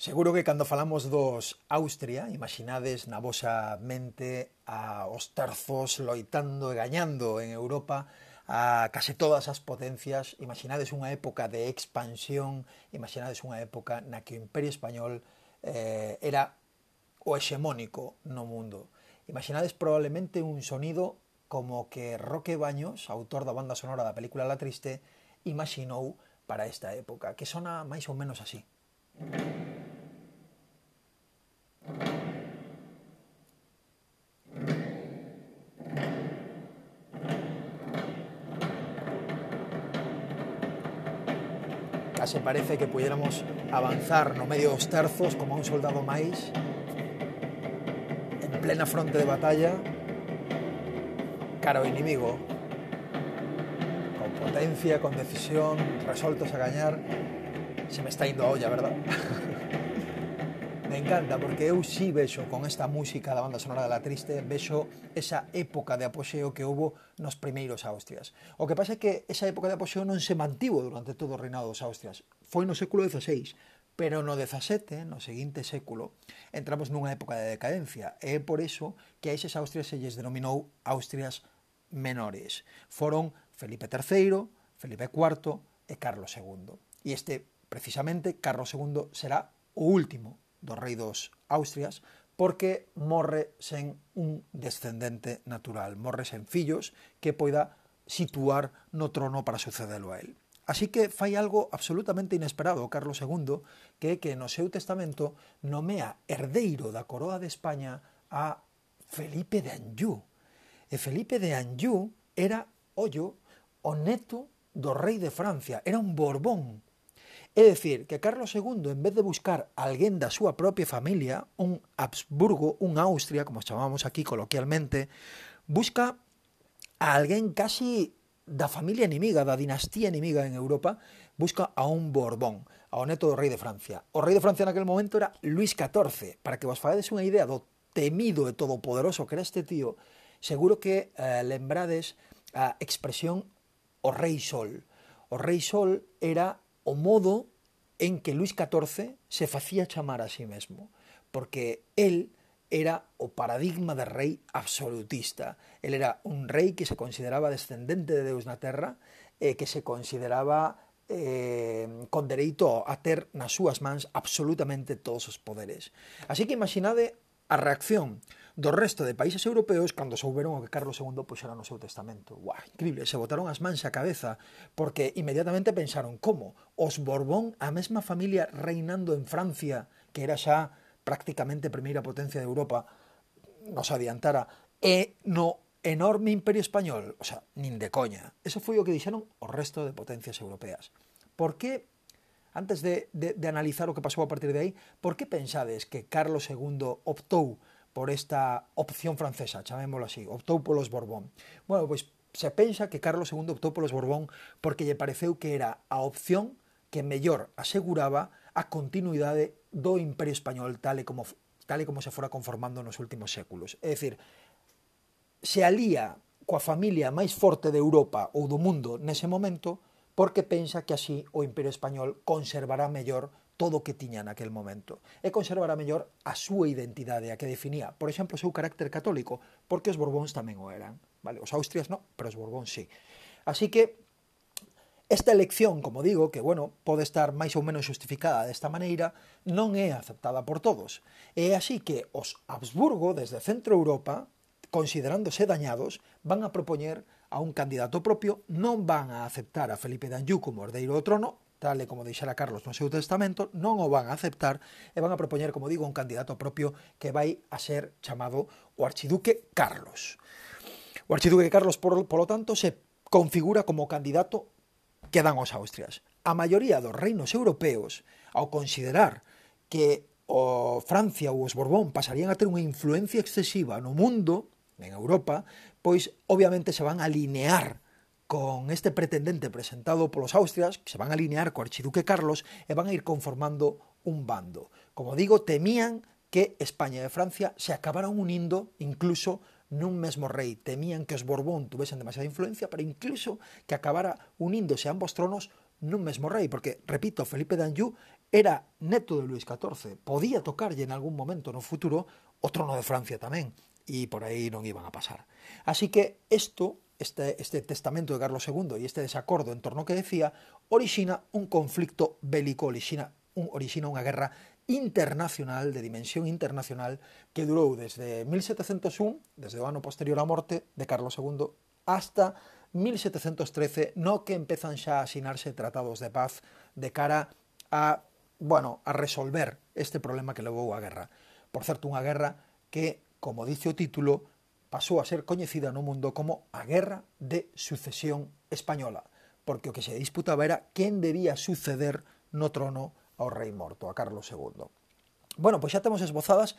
Seguro que cando falamos dos Austria, imaginades na vosa mente a os terzos loitando e gañando en Europa a case todas as potencias, imaginades unha época de expansión, imaginades unha época na que o Imperio Español eh, era o hexemónico no mundo. Imaginades probablemente un sonido como que Roque Baños, autor da banda sonora da película La Triste, imaginou para esta época, que sona máis ou menos así. Thank you. Case parece que pudiéramos avanzar no medio dos terzos como un soldado máis en plena fronte de batalla cara ao inimigo con potencia, con decisión, resoltos a gañar se me está indo a olla, verdad? Me encanta, porque eu sí vexo con esta música da banda sonora da La Triste, vexo esa época de apoxeo que houve nos primeiros Austrias. O que pasa é que esa época de apoxeo non se mantivo durante todo o reinado dos Austrias. Foi no século XVI, pero no 17, no seguinte século, entramos nunha época de decadencia. E é por iso que a eses Austrias se lles denominou Austrias menores. Foron Felipe III, Felipe IV e Carlos II. E este, precisamente, Carlos II será o último do rei dos Austrias, porque morre sen un descendente natural, morre sen fillos que poida situar no trono para sucedelo a él. Así que fai algo absolutamente inesperado Carlos II, que é que no seu testamento nomea herdeiro da coroa de España a Felipe de Anjou. E Felipe de Anjou era, ollo, o neto do rei de Francia, era un Borbón, É dicir, que Carlos II, en vez de buscar alguén da súa propia familia, un Habsburgo, un Austria, como chamamos aquí coloquialmente, busca a alguén casi da familia enemiga, da dinastía enemiga en Europa, busca a un Borbón, ao neto do rei de Francia. O rei de Francia naquele momento era Luis XIV. Para que vos faedes unha idea do temido e todopoderoso que era este tío, seguro que eh, lembrades a expresión o rei sol. O rei sol era o modo en que Luis XIV se facía chamar a sí mesmo, porque el era o paradigma de rei absolutista. El era un rei que se consideraba descendente de Deus na Terra, eh, que se consideraba eh, con dereito a ter nas súas mans absolutamente todos os poderes. Así que imaginade a reacción do resto de países europeos cando souberon o que Carlos II puxera pois, no seu testamento. Uah, increíble, se botaron as mans a cabeza porque inmediatamente pensaron como os Borbón, a mesma familia reinando en Francia, que era xa prácticamente a primeira potencia de Europa, nos adiantara, e no enorme imperio español, o sea, nin de coña. Eso foi o que dixeron o resto de potencias europeas. Por que, antes de, de, de analizar o que pasou a partir de aí, por que pensades que Carlos II optou por esta opción francesa, chamémoslo así, optou polos Borbón. Bueno, pois se pensa que Carlos II optou polos Borbón porque lle pareceu que era a opción que mellor aseguraba a continuidade do Imperio Español tal e como tal e como se fora conformando nos últimos séculos. É dicir, se alía coa familia máis forte de Europa ou do mundo nese momento porque pensa que así o Imperio Español conservará mellor todo o que tiña naquel momento e conservara mellor a súa identidade a que definía, por exemplo, o seu carácter católico, porque os Borbóns tamén o eran, vale? Os Austrias non, pero os Borbóns sí. Así que Esta elección, como digo, que bueno, pode estar máis ou menos justificada desta maneira, non é aceptada por todos. É así que os Habsburgo desde Centro Europa, considerándose dañados, van a propoñer a un candidato propio, non van a aceptar a Felipe Danjú como herdeiro do trono, tal e como deixara Carlos no seu testamento, non o van a aceptar e van a propoñer, como digo, un candidato propio que vai a ser chamado o archiduque Carlos. O archiduque Carlos, por, polo tanto, se configura como candidato que dan os Austrias. A maioría dos reinos europeos, ao considerar que o Francia ou os Borbón pasarían a ter unha influencia excesiva no mundo, en Europa, pois obviamente se van a alinear con este pretendente presentado polos Austrias, que se van a alinear co archiduque Carlos e van a ir conformando un bando. Como digo, temían que España e Francia se acabaran unindo incluso nun mesmo rei. Temían que os Borbón tuvesen demasiada influencia para incluso que acabara uníndose ambos tronos nun mesmo rei, porque, repito, Felipe d'Anjou era neto de Luis XIV, podía tocarlle en algún momento no futuro o trono de Francia tamén, e por aí non iban a pasar. Así que isto este, este testamento de Carlos II y este desacuerdo en torno que decía, origina un conflicto bélico, origina, un, origina una guerra internacional, de dimensión internacional, que durou desde 1701, desde o ano posterior á morte de Carlos II, hasta 1713, no que empezan xa a asinarse tratados de paz de cara a, bueno, a resolver este problema que levou a guerra. Por certo, unha guerra que, como dice o título, pasou a ser coñecida no mundo como a Guerra de Sucesión Española, porque o que se disputaba era quen debía suceder no trono ao rei morto, a Carlos II. Bueno, pois xa temos esbozadas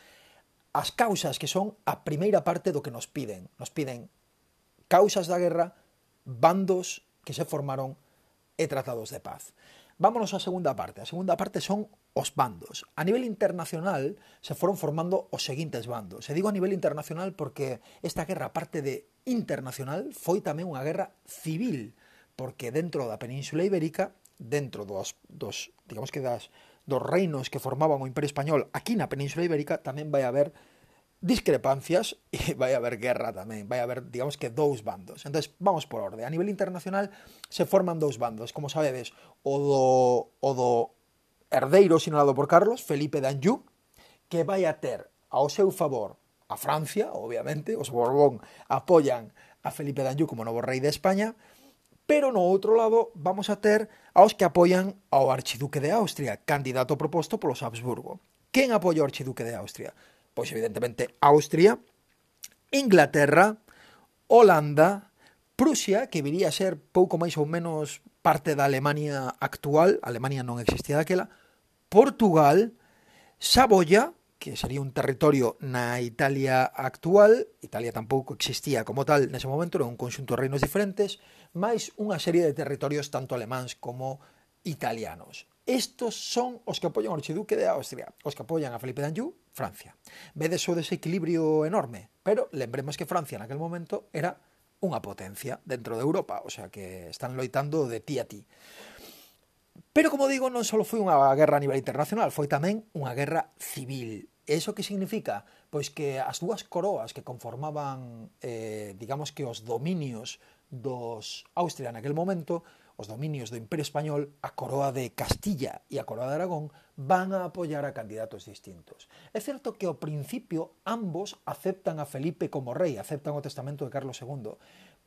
as causas que son a primeira parte do que nos piden. Nos piden causas da guerra, bandos que se formaron e tratados de paz. Vámonos á segunda parte. A segunda parte son os bandos. A nivel internacional se foron formando os seguintes bandos. Se digo a nivel internacional porque esta guerra, parte de internacional, foi tamén unha guerra civil, porque dentro da Península Ibérica, dentro dos, dos digamos que das, dos reinos que formaban o Imperio Español aquí na Península Ibérica, tamén vai haber discrepancias e vai haber guerra tamén, vai haber, digamos que dous bandos. Entonces, vamos por orde. A nivel internacional se forman dous bandos, como sabedes, o do, o do herdeiro sinalado por Carlos, Felipe d'Anjou, que vai a ter ao seu favor a Francia, obviamente, os Borbón apoian a Felipe d'Anjou como novo rei de España, pero no outro lado vamos a ter aos que apoian ao archiduque de Austria, candidato proposto polos Habsburgo. Quen apoia o archiduque de Austria? pois evidentemente Austria, Inglaterra, Holanda, Prusia, que viría a ser pouco máis ou menos parte da Alemania actual, Alemania non existía daquela, Portugal, Saboya, que sería un territorio na Italia actual, Italia tampouco existía como tal nese momento, era un conxunto de reinos diferentes, máis unha serie de territorios tanto alemáns como italianos. Estos son os que apoian o Archiduque de Austria, os que apoian a Felipe d'Anjou, Francia. Vedes o desequilibrio enorme, pero lembremos que Francia naquel momento era unha potencia dentro de Europa, o sea que están loitando de ti a ti. Pero como digo, non só foi unha guerra a nivel internacional, foi tamén unha guerra civil. Eso que significa? Pois que as dúas coroas que conformaban, eh, digamos que os dominios dos Austria naquel momento, os dominios do Imperio Español, a coroa de Castilla e a coroa de Aragón van a apoiar a candidatos distintos. É certo que ao principio ambos aceptan a Felipe como rei, aceptan o testamento de Carlos II,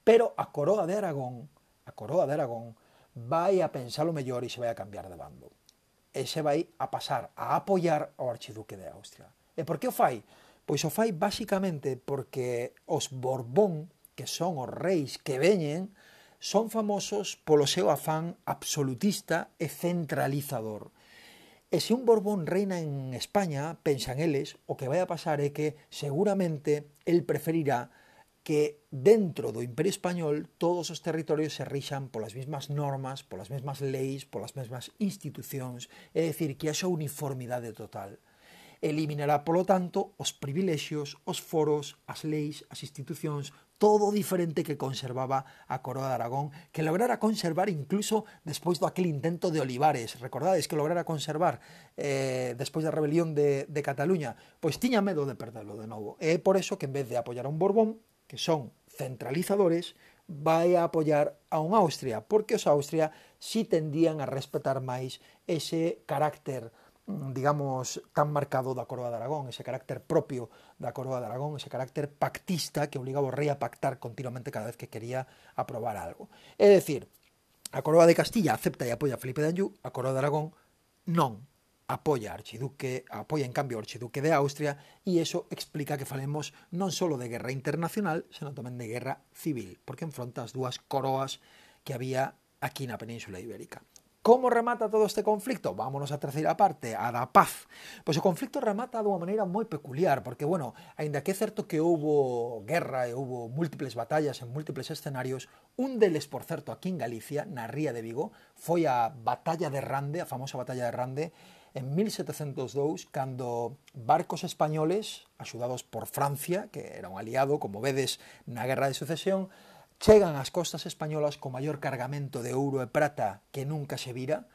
pero a coroa de Aragón, a coroa de Aragón vai a pensar o mellor e se vai a cambiar de bando. E se vai a pasar a apoiar ao archiduque de Austria. E por que o fai? Pois o fai basicamente porque os Borbón, que son os reis que veñen, son famosos polo seu afán absolutista e centralizador. E se un Borbón reina en España, pensan eles, o que vai a pasar é que seguramente el preferirá que dentro do Imperio Español todos os territorios se rixan polas mesmas normas, polas mesmas leis, polas mesmas institucións, é dicir, que haxa uniformidade total. Eliminará, polo tanto, os privilexios, os foros, as leis, as institucións, todo diferente que conservaba a Coroa de Aragón, que lograra conservar incluso despois do aquel intento de Olivares. Recordades que lograra conservar eh, despois da rebelión de, de Cataluña? Pois tiña medo de perderlo de novo. E é por eso que en vez de apoiar a un Borbón, que son centralizadores, vai a apoiar a un Austria, porque os Austria si tendían a respetar máis ese carácter digamos, tan marcado da Coroa de Aragón, ese carácter propio da Coroa de Aragón, ese carácter pactista que obligaba o rei a pactar continuamente cada vez que quería aprobar algo. É dicir, a Coroa de Castilla acepta e apoia a Felipe de Anjou, a Coroa de Aragón non apoia Archiduque, apoia en cambio o Archiduque de Austria e eso explica que falemos non só de guerra internacional, senón tamén de guerra civil, porque enfronta as dúas coroas que había aquí na península ibérica. Como remata todo este conflicto? Vámonos a terceira parte, a da paz. Pois o conflicto remata dunha maneira moi peculiar, porque, bueno, aínda que é certo que houbo guerra e houbo múltiples batallas en múltiples escenarios, un deles, por certo, aquí en Galicia, na Ría de Vigo, foi a Batalla de Rande, a famosa Batalla de Rande, en 1702, cando barcos españoles, axudados por Francia, que era un aliado, como vedes, na Guerra de Sucesión, chegan ás costas españolas co maior cargamento de ouro e prata que nunca se vira,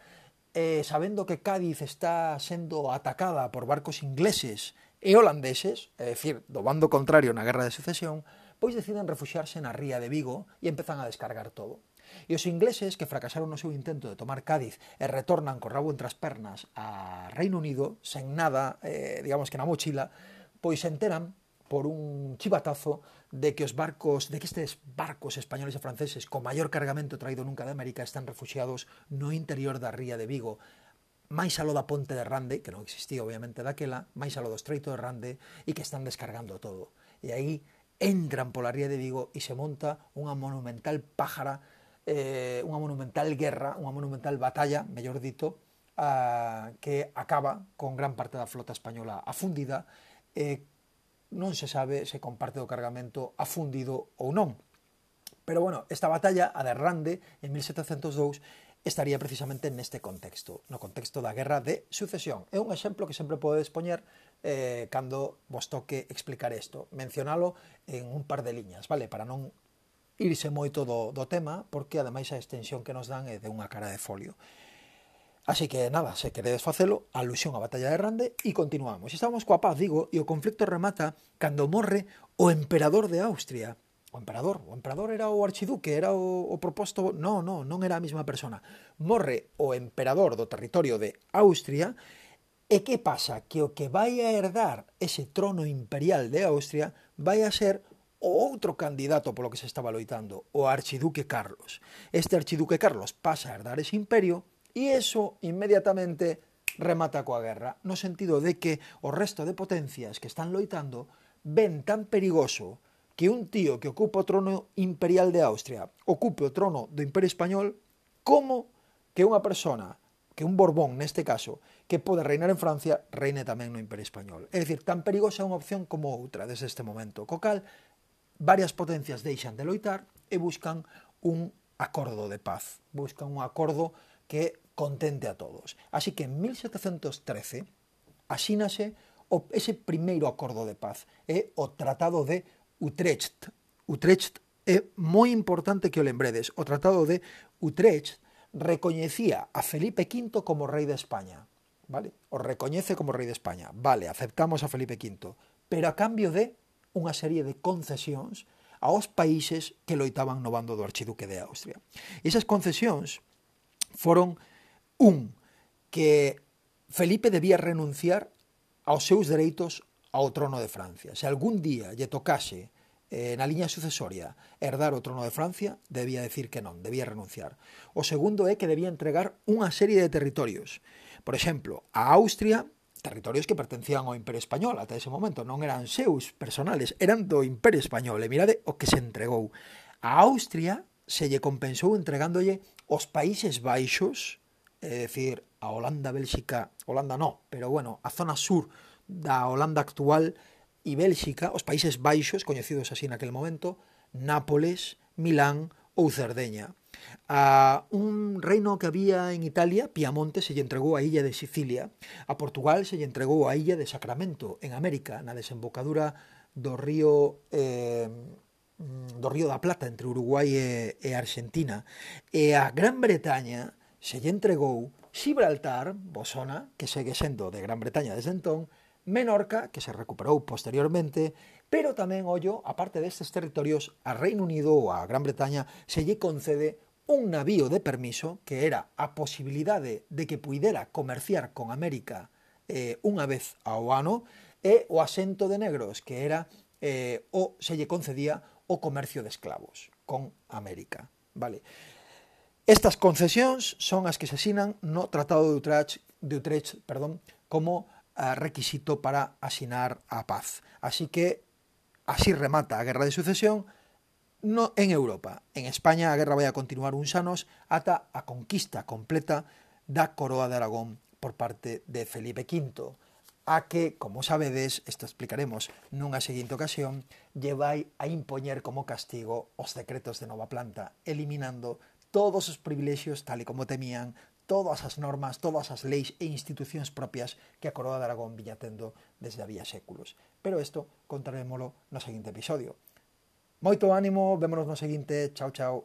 e sabendo que Cádiz está sendo atacada por barcos ingleses e holandeses, é dicir, do bando contrario na Guerra de Sucesión, pois deciden refuxiarse na ría de Vigo e empezan a descargar todo. E os ingleses que fracasaron no seu intento de tomar Cádiz e retornan co rabo entre as pernas a Reino Unido, sen nada, eh, digamos que na mochila, pois se enteran por un chivatazo de que os barcos, de que estes barcos españoles e franceses co maior cargamento traído nunca de América están refugiados no interior da ría de Vigo, máis alo da ponte de Rande, que non existía obviamente daquela, máis alo do estreito de Rande e que están descargando todo. E aí entran pola ría de Vigo e se monta unha monumental pájara, eh, unha monumental guerra, unha monumental batalla, mellor dito, a, que acaba con gran parte da flota española afundida, eh, non se sabe se comparte o cargamento afundido ou non. Pero bueno, esta batalla, a de Rande, en 1702, estaría precisamente neste contexto, no contexto da guerra de sucesión. É un exemplo que sempre podedes poñer eh, cando vos toque explicar isto, mencionalo en un par de liñas, vale? Para non irse moito do, do tema, porque ademais a extensión que nos dan é de unha cara de folio. Así que nada, se queredes facelo, alusión á batalla de Rande e continuamos. Estamos coa paz, digo, e o conflicto remata cando morre o emperador de Austria. O emperador, o emperador era o archiduque, era o, o proposto... No, no, non era a mesma persona. Morre o emperador do territorio de Austria e que pasa? Que o que vai a herdar ese trono imperial de Austria vai a ser o outro candidato polo que se estaba loitando, o archiduque Carlos. Este archiduque Carlos pasa a herdar ese imperio E eso inmediatamente remata coa guerra, no sentido de que o resto de potencias que están loitando ven tan perigoso que un tío que ocupa o trono imperial de Austria ocupe o trono do Imperio Español como que unha persona que un Borbón, neste caso, que pode reinar en Francia, reine tamén no Imperio Español. É dicir, tan perigosa unha opción como outra desde este momento. Co cal, varias potencias deixan de loitar e buscan un acordo de paz. Buscan un acordo que contente a todos. Así que en 1713 asínase o ese primeiro acordo de paz, é o Tratado de Utrecht. Utrecht é moi importante que o lembredes. O Tratado de Utrecht recoñecía a Felipe V como rei de España. Vale? O recoñece como rei de España. Vale, aceptamos a Felipe V, pero a cambio de unha serie de concesións aos países que loitaban no bando do archiduque de Austria. E esas concesións foron un que Felipe debía renunciar aos seus dereitos ao trono de Francia. Se algún día lle tocase eh, na liña sucesoria herdar o trono de Francia, debía decir que non, debía renunciar. O segundo é que debía entregar unha serie de territorios. Por exemplo, a Austria, territorios que pertencían ao Imperio Español ata ese momento, non eran seus personales, eran do Imperio Español, e mirade o que se entregou. A Austria se lle compensou entregándolle Os Países Baixos, é dicir, a Holanda, Bélxica, Holanda no, pero bueno, a zona sur da Holanda actual e Bélxica, os Países Baixos, coñecidos así naquel momento, Nápoles, Milán ou Cerdeña. A un reino que había en Italia, Piamonte, se lle entregou a illa de Sicilia. A Portugal se lle entregou a illa de Sacramento, en América, na desembocadura do río eh, Mm, do Río da Plata entre Uruguai e, e Argentina. E a Gran Bretaña se lle entregou Gibraltar, Bosona, que segue sendo de Gran Bretaña desde entón, Menorca, que se recuperou posteriormente, pero tamén, ollo, a parte destes territorios, a Reino Unido ou a Gran Bretaña se lle concede un navío de permiso que era a posibilidade de que puidera comerciar con América eh, unha vez ao ano e o asento de negros, que era eh, o se lle concedía o comercio de esclavos con América. Vale. Estas concesións son as que se asinan no Tratado de Utrecht, de Utrecht perdón, como uh, requisito para asinar a paz. Así que así remata a Guerra de Sucesión no en Europa. En España a guerra vai a continuar uns anos ata a conquista completa da coroa de Aragón por parte de Felipe V a que, como sabedes, isto explicaremos nunha seguinte ocasión, lle vai a impoñer como castigo os decretos de nova planta, eliminando todos os privilexios, tal e como temían, todas as normas, todas as leis e institucións propias que a Coroa de Aragón viña tendo desde había séculos. Pero isto contarémolo no seguinte episodio. Moito ánimo, vémonos no seguinte. Chao, chao.